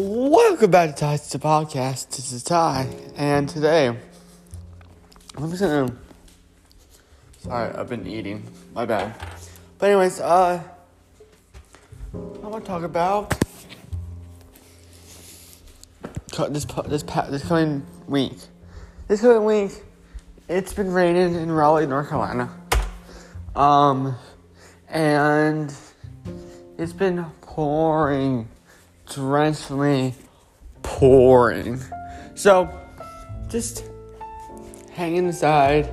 Welcome back to Ty's the Podcast. This is Ty, and today I'm just gonna. Sorry, I've been eating. My bad. But anyways, uh, I want to talk about this this this coming week. This coming week, it's been raining in Raleigh, North Carolina. Um, and it's been pouring, drenchlingly pouring. So, just hang inside,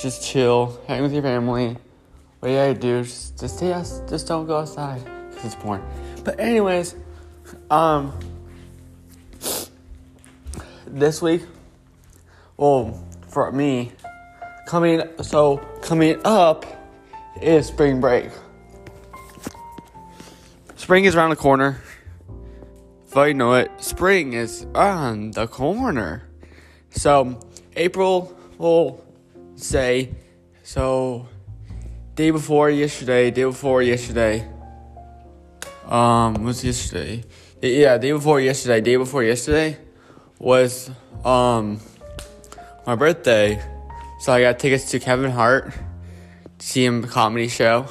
just chill, hang with your family. What do you do, just, just stay us, just don't go outside because it's pouring. But anyways, um, this week, well, for me, coming so coming up is spring break. Spring is around the corner. If I know it, spring is on the corner. So April will say so day before yesterday, day before yesterday. Um, was yesterday? Yeah, day before yesterday, day before yesterday was um my birthday. So I got tickets to Kevin Hart, see him comedy show.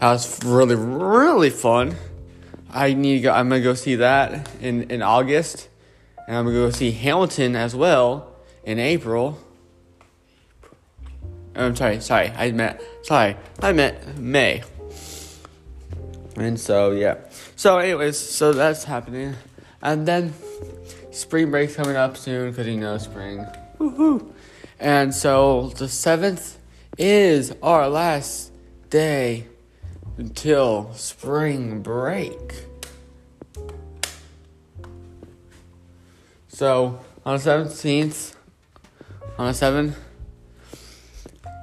That was really, really fun. I need to go, I'm gonna go see that in, in August. And I'm gonna go see Hamilton as well in April. I'm sorry, sorry, I meant, sorry, I meant May. And so, yeah. So, anyways, so that's happening. And then spring break's coming up soon because you know spring. Woohoo! And so the 7th is our last day until spring break. So on the 17th, on the 7th,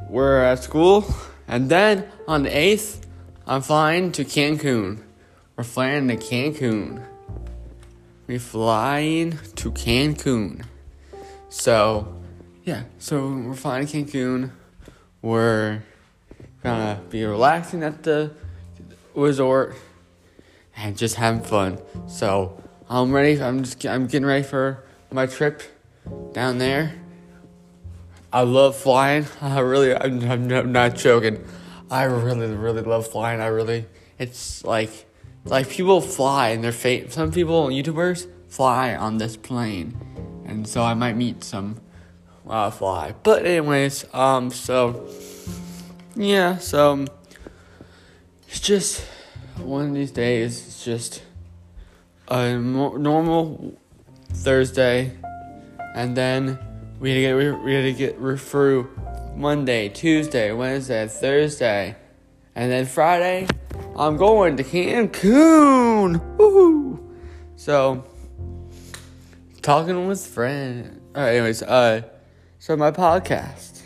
we're at school. And then on the 8th, I'm flying to Cancun. We're flying to Cancun. We're flying to Cancun. So, yeah, so we're flying to Cancun. We're gonna be relaxing at the resort and just having fun. So I'm ready. I'm just I'm getting ready for my trip down there. I love flying. I really I'm, I'm, I'm not joking. I really really love flying. I really it's like like people fly and they're. Some people YouTubers fly on this plane, and so I might meet some uh, fly. But anyways, um, so yeah, so it's just one of these days. It's just a normal Thursday, and then we had to get we, had to get through Monday, Tuesday, Wednesday, Thursday, and then Friday. I'm going to Cancun. Woohoo! So talking with friends. All right, anyways, uh, so my podcast.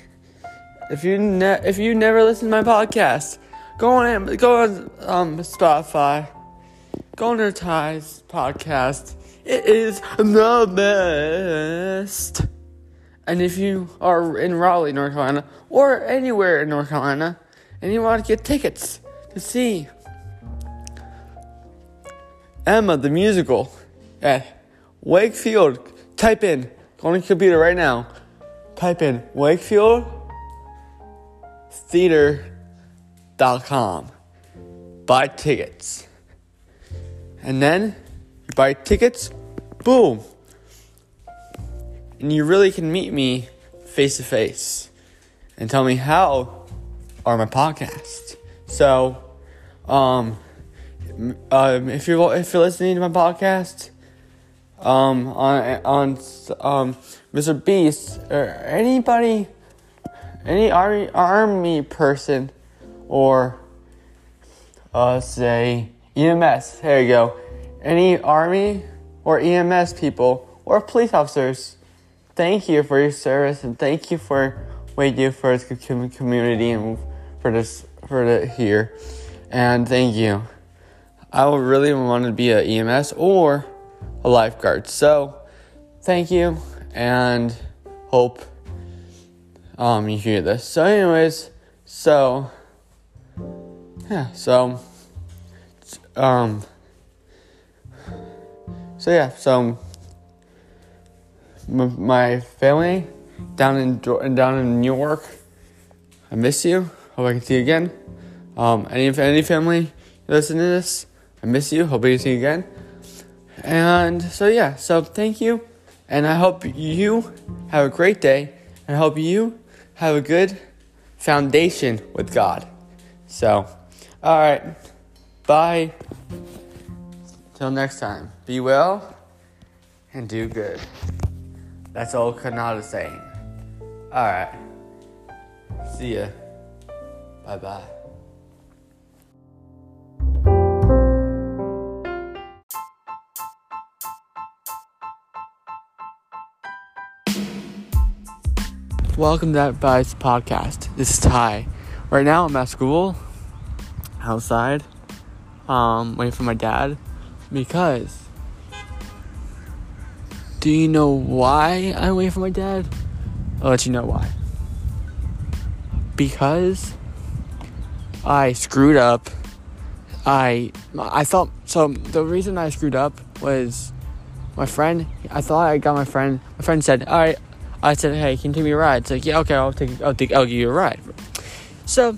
If you ne- if you never listen to my podcast, go on go on um Spotify, go on Ty's podcast. It is the best. And if you are in Raleigh, North Carolina, or anywhere in North Carolina, and you want to get tickets to see Emma the musical at Wakefield, type in, go on your computer right now, type in Wakefield theater.com. Buy tickets. And then you buy tickets, boom. And you really can meet me face to face and tell me how are my podcasts. So, um, um, if you're if you're listening to my podcast, um, on on um, Mr. Beast or anybody, any army army person, or uh, say EMS. There you go. Any army or EMS people or police officers. Thank you for your service and thank you for what you do for the community and for this for the here. And thank you. I would really want to be an EMS or a lifeguard. So, thank you and hope um you hear this. So, anyways, so yeah, so um so yeah, so m- my family down in down in New York, I miss you. Hope I can see you again. Um, any any family listening to this, I miss you. Hope I can see you again. And so yeah, so thank you, and I hope you have a great day. And I hope you have a good foundation with God. So, all right, bye. Till next time, be well and do good. That's all Kanata is saying. All right, see ya. Bye bye. Welcome to that Advice Podcast. This is Ty. Right now I'm at school, outside, um, waiting for my dad, because. Do you know why I'm waiting for my dad? I'll let you know why. Because I screwed up. I I thought so. The reason I screwed up was my friend. I thought I got my friend. My friend said, "All right, I said, "Hey, can you take me a ride?" It's like, "Yeah, okay, I'll take, I'll take, I'll give you a ride." So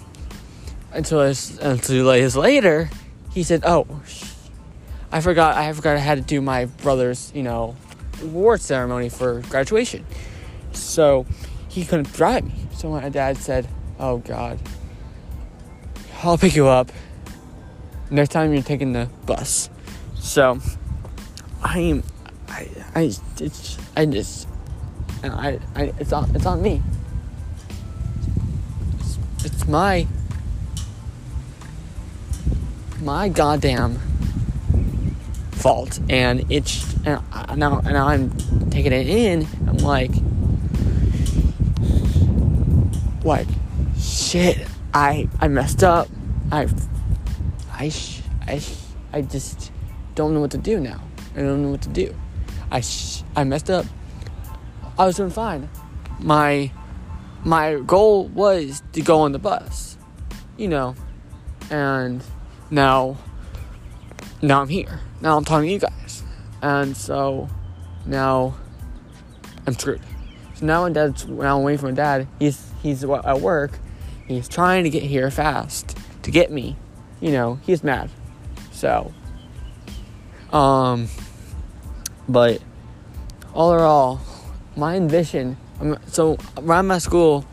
until until days later, he said, "Oh, I forgot, I forgot I had to do my brother's, you know, award ceremony for graduation." So he couldn't drive me. So my dad said, "Oh God, I'll pick you up next time you're taking the bus." So I'm, I, I, it's, I just and I, I it's on it's on me. It's, it's my my goddamn fault, and it's and I, now and I'm taking it in. I'm like, like, shit. I I messed up. I I I I just don't know what to do now. I don't know what to do. I sh- I messed up. I was doing fine. My my goal was to go on the bus, you know, and now now I'm here. Now I'm talking to you guys, and so now I'm screwed. So now when dad's now I'm for my dad. He's he's at work. He's trying to get here fast to get me. You know, he's mad. So, um, but all in all, my ambition. So around my school,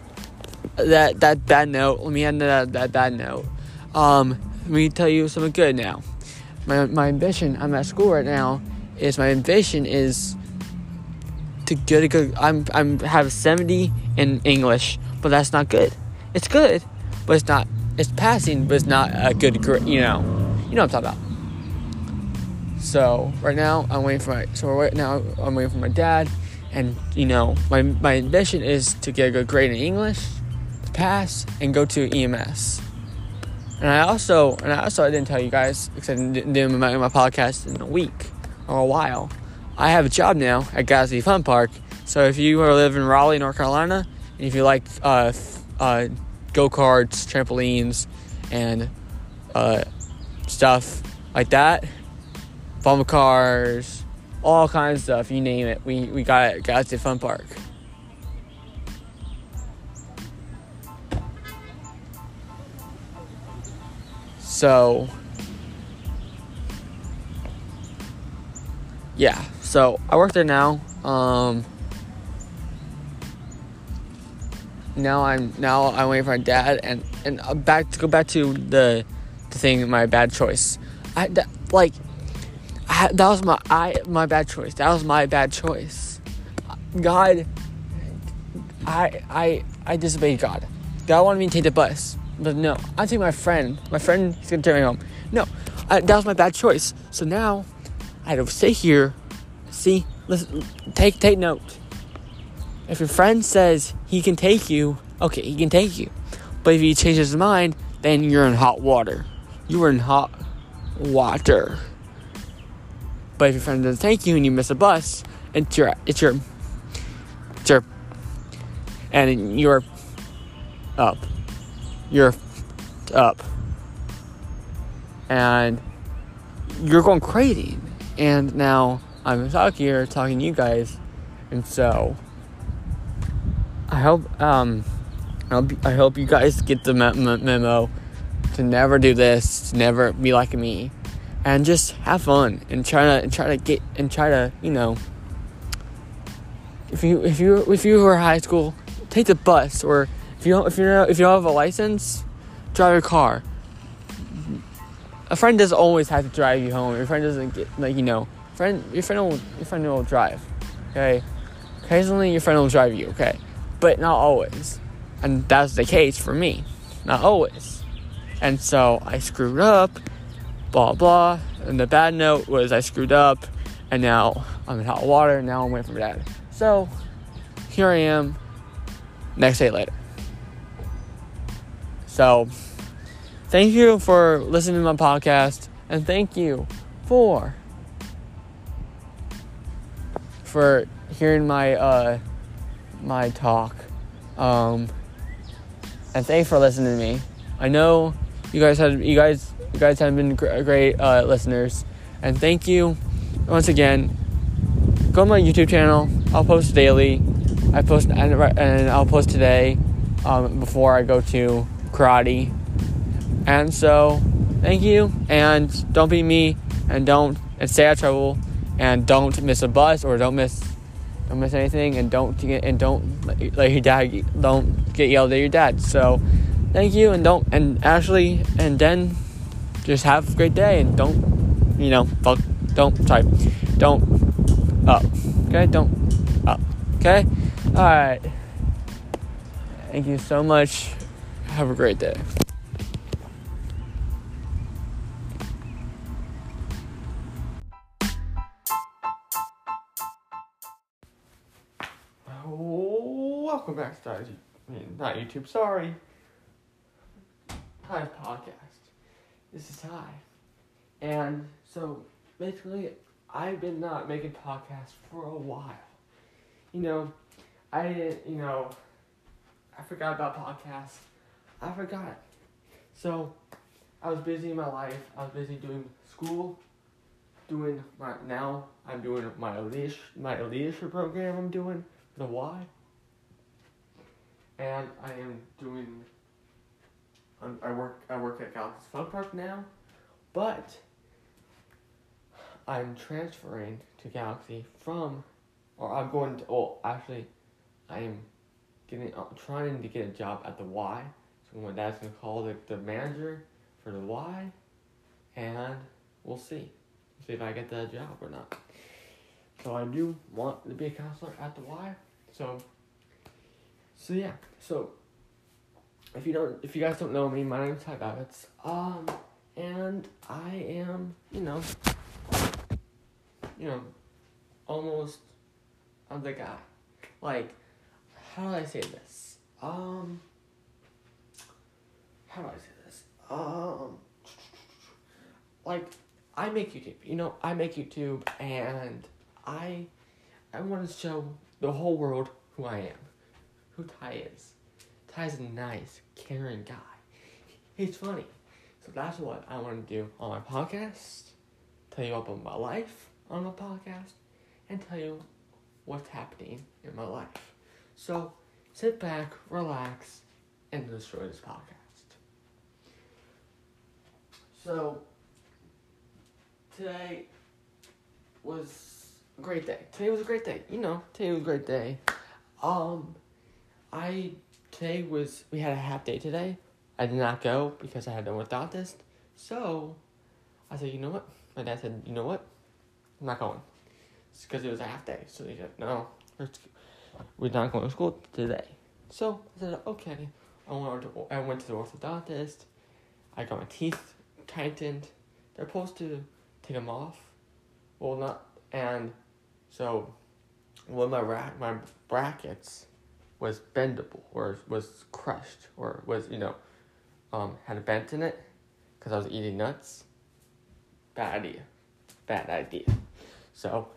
that that bad note. Let me end that that bad note. Um, let me tell you something good now. My my ambition. I'm at school right now. Is my ambition is to get a good. I'm I'm have seventy in English, but that's not good. It's good, but it's not. It's passing, but it's not a good grade. You know, you know what I'm talking about. So right now I'm waiting for my. So right now I'm waiting for my dad and you know my my ambition is to get a good grade in English, to pass, and go to EMS. And I also and I also I didn't tell you guys because I didn't do my, my podcast in a week or a while. I have a job now at Galaxy Fun Park. So if you live in Raleigh, North Carolina, and if you like uh, uh, go karts, trampolines, and uh, stuff like that, bumper cars, all kinds of stuff. You name it, we we got it. Galaxy Fun Park. So yeah, so I work there now. Um, now I'm now I'm waiting for my dad and and uh, back to go back to the the thing my bad choice. I that, like I, that was my I my bad choice. That was my bad choice. God, I I I disobeyed God. God wanted me to take the bus, but no, I take my friend. My friend is gonna take me home. No, I, that was my bad choice. So now I had to stay here. See, listen, take take note. If your friend says he can take you, okay, he can take you. But if he changes his mind, then you're in hot water. You are in hot water. But if your friend doesn't take you and you miss a bus, it's your it's your it's your and you're up. You're up. And you're going crazy. And now I'm stuck here talking to you guys, and so I hope um I hope, I hope you guys get the memo to never do this, to never be like me, and just have fun and try to and try to get and try to you know. If you if you if you were high school, take the bus, or if you don't if you if you don't have a license, drive a car. A friend doesn't always have to drive you home. Your friend doesn't get like you know, friend your friend will your friend will drive. Okay, occasionally your friend will drive you. Okay, but not always, and that's the case for me, not always. And so I screwed up, blah blah. And the bad note was I screwed up, and now I'm in hot water. And now I'm waiting for dad. So here I am. Next day later. So thank you for listening to my podcast, and thank you for for hearing my uh my talk. Um, and thanks for listening to me. I know you guys had you guys you guys have been great uh, listeners, and thank you once again. Go to my YouTube channel. I'll post daily. I post and, and I'll post today um, before I go to karate. And so, thank you, and don't be me, and don't and stay out of trouble, and don't miss a bus or don't miss don't miss anything, and don't get and don't let your dad don't get yelled at your dad. So thank you and don't and Ashley, and then just have a great day and don't you know fuck don't sorry don't up okay don't up okay all right thank you so much have a great day oh, welcome back to I mean, not YouTube, sorry. Ty podcast. This is Ty. And so basically I've been not making podcasts for a while. You know, I didn't you know I forgot about podcasts. I forgot. So I was busy in my life. I was busy doing school, doing my now I'm doing my leash my leadership program I'm doing the Y. And I am doing I work I work at Galaxy Fun Park now, but I'm transferring to Galaxy from, or I'm going to. Well, actually, I'm getting I'm trying to get a job at the Y. My dad's gonna call the, the manager for the Y, and we'll see, see if I get that job or not. So I do want to be a counselor at the Y. So. So yeah. So if you don't, if you guys don't know me, my name's Ty Babbitts. Um, and I am, you know, you know, almost, I'm the guy. Like, how do I say this? Um, how do I say this? Um, like, I make YouTube. You know, I make YouTube, and I, I want to show the whole world who I am, who Ty is. Ty's a nice, caring guy. He's funny. So that's what I want to do on my podcast. Tell you about my life on my podcast and tell you what's happening in my life. So sit back, relax, and enjoy this podcast. So today was a great day. Today was a great day. You know, today was a great day. Um, I today was we had a half day today. I did not go because I had no orthodontist. So I said, you know what? My dad said, you know what? I'm not going. It's because it was a half day. So he said, no, we're not going to school today. So I said, okay. I went to, I went to the orthodontist. I got my teeth tightened. They're supposed to take them off. Well, not and so one of my ra- my brackets was bendable or was crushed or was you know um, had a bent in it because I was eating nuts. Bad idea, bad idea. So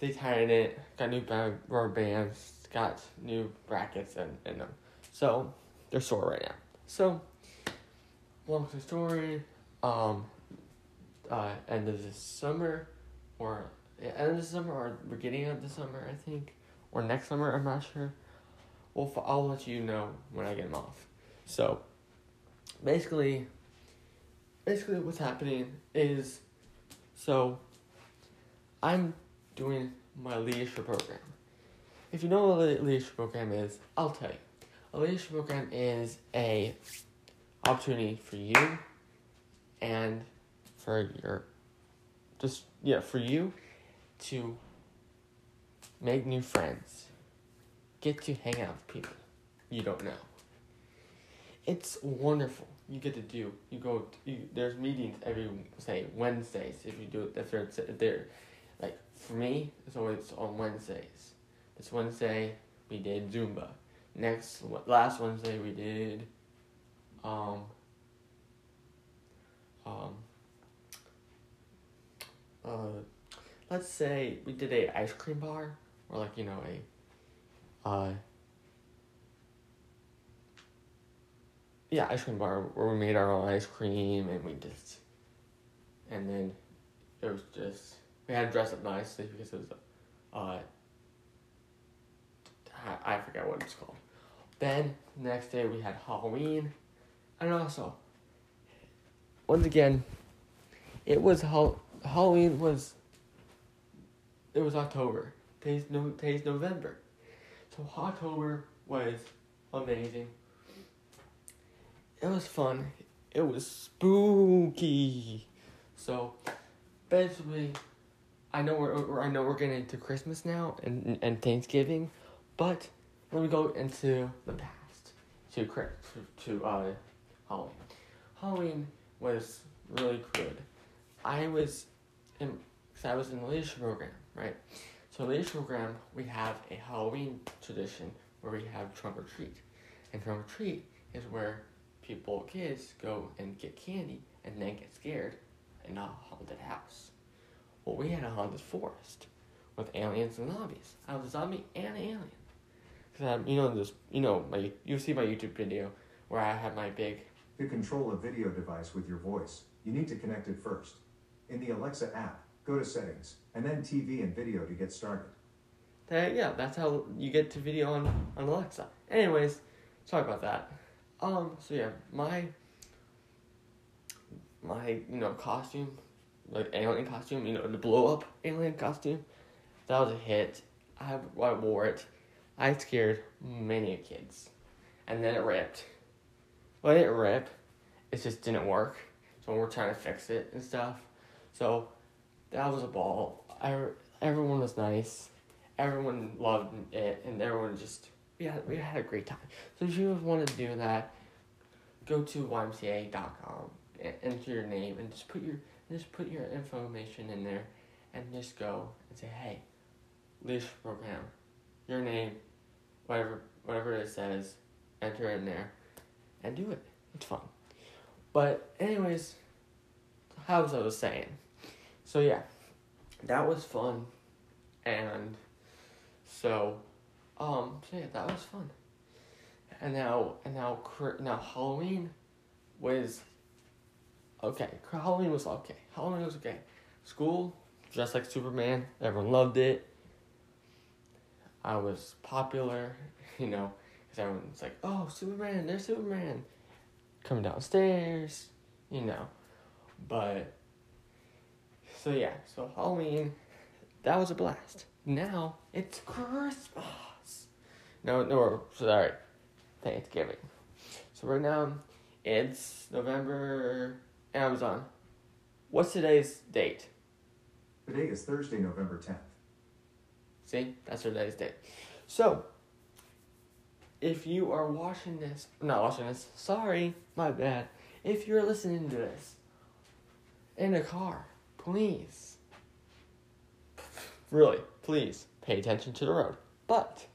they tightened it, got new rubber bands, got new brackets in, in them. So they're sore right now. So long story, um, uh, end of this summer or the end of summer or beginning of the summer, I think, or next summer. I'm not sure. Well, I'll let you know when I get them off. So, basically, basically what's happening is, so, I'm doing my leadership program. If you know what a leadership program is, I'll tell you. A leadership program is a opportunity for you and for your just yeah for you to make new friends. Get to hang out with people you don't know. It's wonderful. You get to do you go you, there's meetings every say wednesdays if you do it if they're, if they're like for me it's always on wednesdays. This wednesday we did zumba. Next last wednesday we did um um uh, let's say we did a ice cream bar or like you know a uh yeah ice cream bar where we made our own ice cream and we just and then it was just we had to dress up nicely because it was uh I forget what it's called. Then next day we had Halloween, and also once again, it was Hall- Halloween was it was October. Today's no today's November. So October was amazing. It was fun. It was spooky. So basically I know we're I know we're getting into Christmas now and and Thanksgiving, but let me go into the past to to, to uh Halloween. Halloween was really good. I was in, cause I was in the leadership program, right? So the leadership program, we have a Halloween tradition where we have trunk or treat, and trunk or treat is where people, kids, go and get candy and then get scared in a haunted house. Well, we had a haunted forest with aliens and zombies. I was a zombie and an alien. Cause I'm, you know this, you know my, you see my YouTube video where I have my big to control a video device with your voice, you need to connect it first. In the Alexa app, go to Settings, and then TV and Video to get started. Uh, yeah, that's how you get to video on, on Alexa. Anyways, talk about that. Um, so yeah, my my you know costume, like alien costume, you know the blow up alien costume, that was a hit. I I wore it. I scared many kids, and then it ripped let it rip. It just didn't work. So we're trying to fix it and stuff. So that was a ball. I, everyone was nice. Everyone loved it, and everyone just we had we had a great time. So if you want to do that, go to ymca.com, enter your name, and just put your just put your information in there, and just go and say, hey, leadership program, your name, whatever whatever it says, enter in there and do it. It's fun. But anyways, how was I was saying, so yeah, that was fun, and so, um, so yeah, that was fun. And now, and now, now Halloween was okay. Halloween was okay. Halloween was okay. School, dressed like Superman. Everyone loved it. I was popular, you know. Because everyone's like, oh, Superman, there's Superman. Coming downstairs, you know. But, so yeah, so Halloween, that was a blast. Now, it's Christmas. No, no, sorry, Thanksgiving. So right now, it's November, Amazon. What's today's date? Today is Thursday, November 10th. See, that's today's date. So, if you are watching this, not watching this, sorry, my bad. If you're listening to this in a car, please, really, please pay attention to the road. But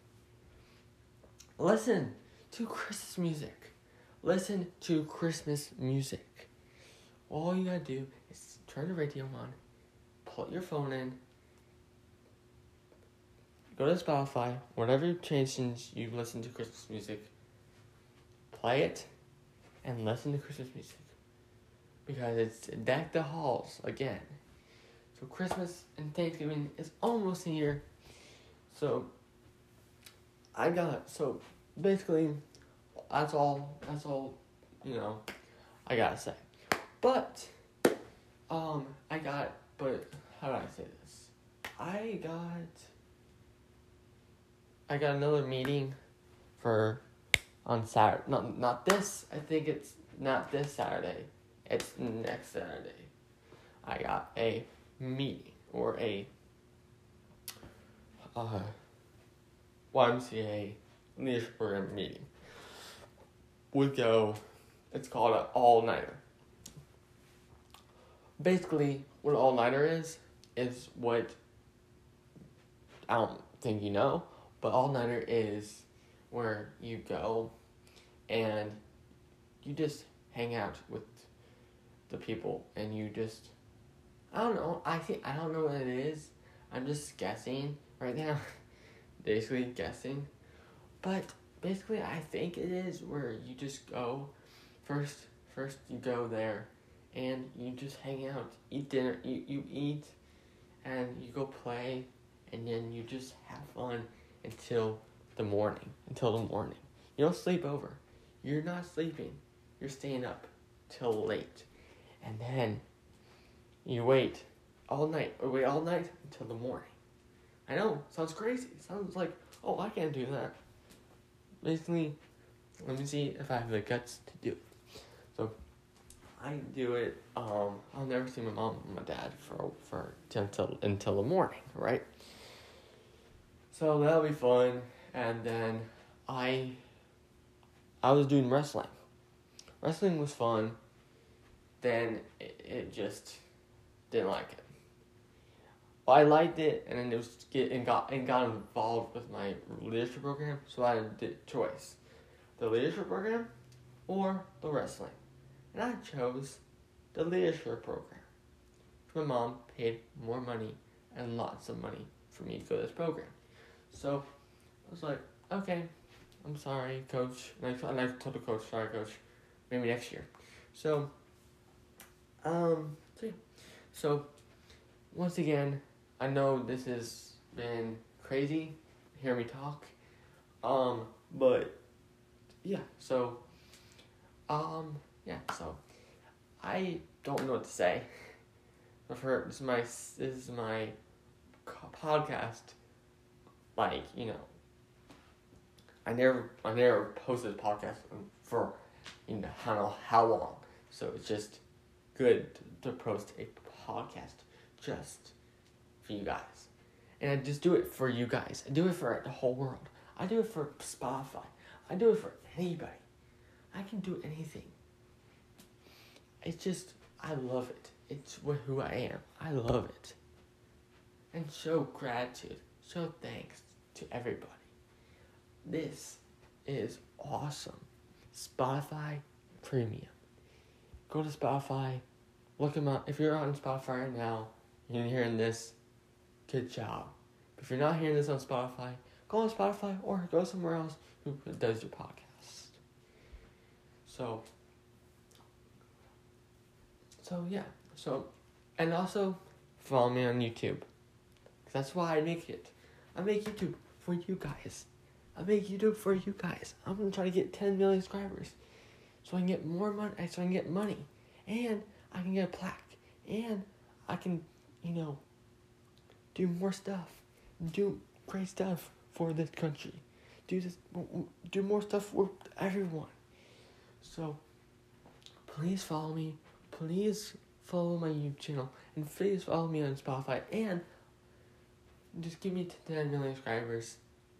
listen to Christmas music. Listen to Christmas music. All you gotta do is turn the radio on, put your phone in, go to Spotify, whatever stations you listen to Christmas music, play it, and listen to Christmas music. Because it's Deck the Halls again. So Christmas and Thanksgiving is almost here. So I got so basically that's all that's all you know I gotta say. But um I got but how do I say this? I got I got another meeting for on Saturday. Not not this. I think it's not this Saturday. It's next Saturday. I got a meeting or a uh, YMCA leadership program meeting. We go. It's called an all nighter. Basically, what an all nighter is is what I don't think you know, but all nighter is where you go and you just hang out with the people and you just I don't know. I think I don't know what it is. I'm just guessing right now. basically guessing. But basically I think it is where you just go first first you go there and you just hang out, eat dinner, you, you eat and you go play and then you just have fun until the morning. Until the morning. You don't sleep over. You're not sleeping. You're staying up till late. And then you wait all night, or wait all night until the morning. I know, sounds crazy. Sounds like, oh, I can't do that. Basically, let me see if I have the guts to do it. So, I do it. Um, I'll never see my mom and my dad for for until until the morning, right? So that'll be fun. And then I, I was doing wrestling. Wrestling was fun. Then it, it just didn't like it. Well, I liked it, and then it was get and got and got involved with my leadership program. So I did choice, the leadership program, or the wrestling, and I chose the leadership program. My mom paid more money and lots of money for me to go this program. So I was like, okay, I'm sorry, coach. And I, and I told the coach, sorry, coach, maybe next year. So, um, so yeah. So, once again, I know this has been crazy. Hear me talk. Um, but yeah. So, um, yeah. So, I don't know what to say. I've heard this is my this is my podcast. Like you know, I never I never posted a podcast for you know I don't know how long. So it's just good to post a podcast just for you guys. And I just do it for you guys. I do it for the whole world. I do it for Spotify. I do it for anybody. I can do anything. It's just I love it. It's who I am. I love it. And show gratitude. Show thanks to everybody. This is awesome. Spotify Premium. Go to Spotify. Look them up. If you're on Spotify right now, you're hearing this, good job. If you're not hearing this on Spotify, go on Spotify or go somewhere else who does your podcast. So, so yeah. So, and also follow me on YouTube. That's why I make it. I make YouTube for you guys. I make YouTube for you guys. I'm gonna try to get 10 million subscribers, so I can get more money. So I can get money, and I can get a plaque, and I can, you know, do more stuff, do great stuff for this country, do this, do more stuff for everyone. So, please follow me. Please follow my YouTube channel, and please follow me on Spotify, and just give me 10 million subscribers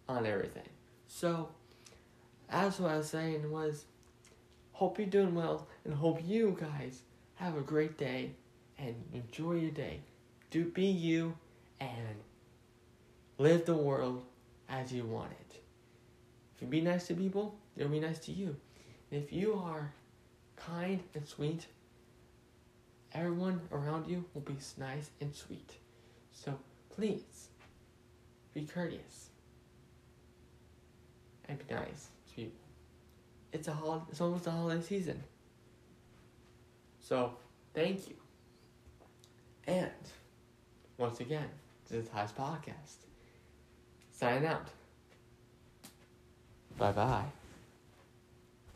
on everything. So, as what I was saying was, hope you're doing well, and hope you guys have a great day, and enjoy your day. Do be you, and live the world as you want it. If you be nice to people, they'll be nice to you. And if you are kind and sweet, everyone around you will be nice and sweet. So please be courteous and be nice to people. It's a hol- It's almost a holiday season. So thank you. And once again, this is Ty's podcast. Signing out. Bye bye.